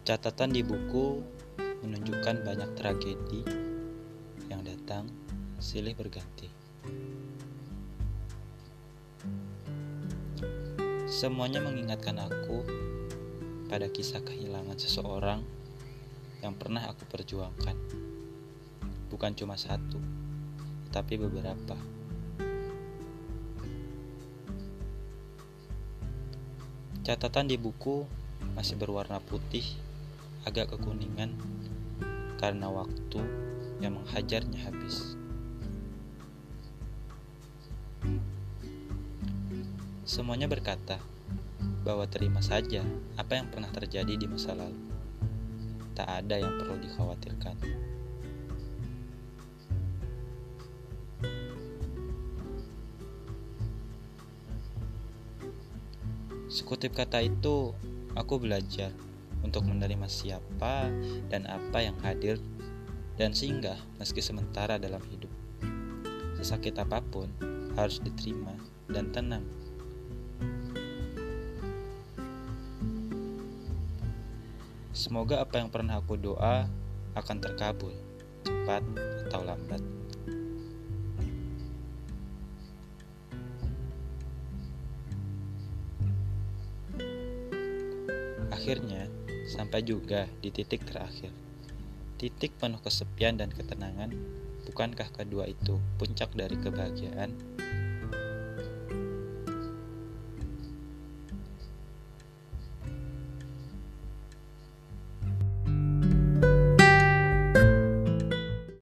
Catatan di buku menunjukkan banyak tragedi yang datang silih berganti. Semuanya mengingatkan aku pada kisah kehilangan seseorang yang pernah aku perjuangkan. Bukan cuma satu, tapi beberapa. Catatan di buku masih berwarna putih, agak kekuningan karena waktu yang menghajarnya habis. Semuanya berkata bahwa terima saja apa yang pernah terjadi di masa lalu. Tak ada yang perlu dikhawatirkan. Sekutip kata itu, aku belajar untuk menerima siapa dan apa yang hadir dan singgah meski sementara dalam hidup. Sesakit apa pun harus diterima dan tenang. Semoga apa yang pernah aku doa akan terkabul, cepat atau lambat. Akhirnya, sampai juga di titik terakhir. Titik penuh kesepian dan ketenangan, bukankah kedua itu puncak dari kebahagiaan?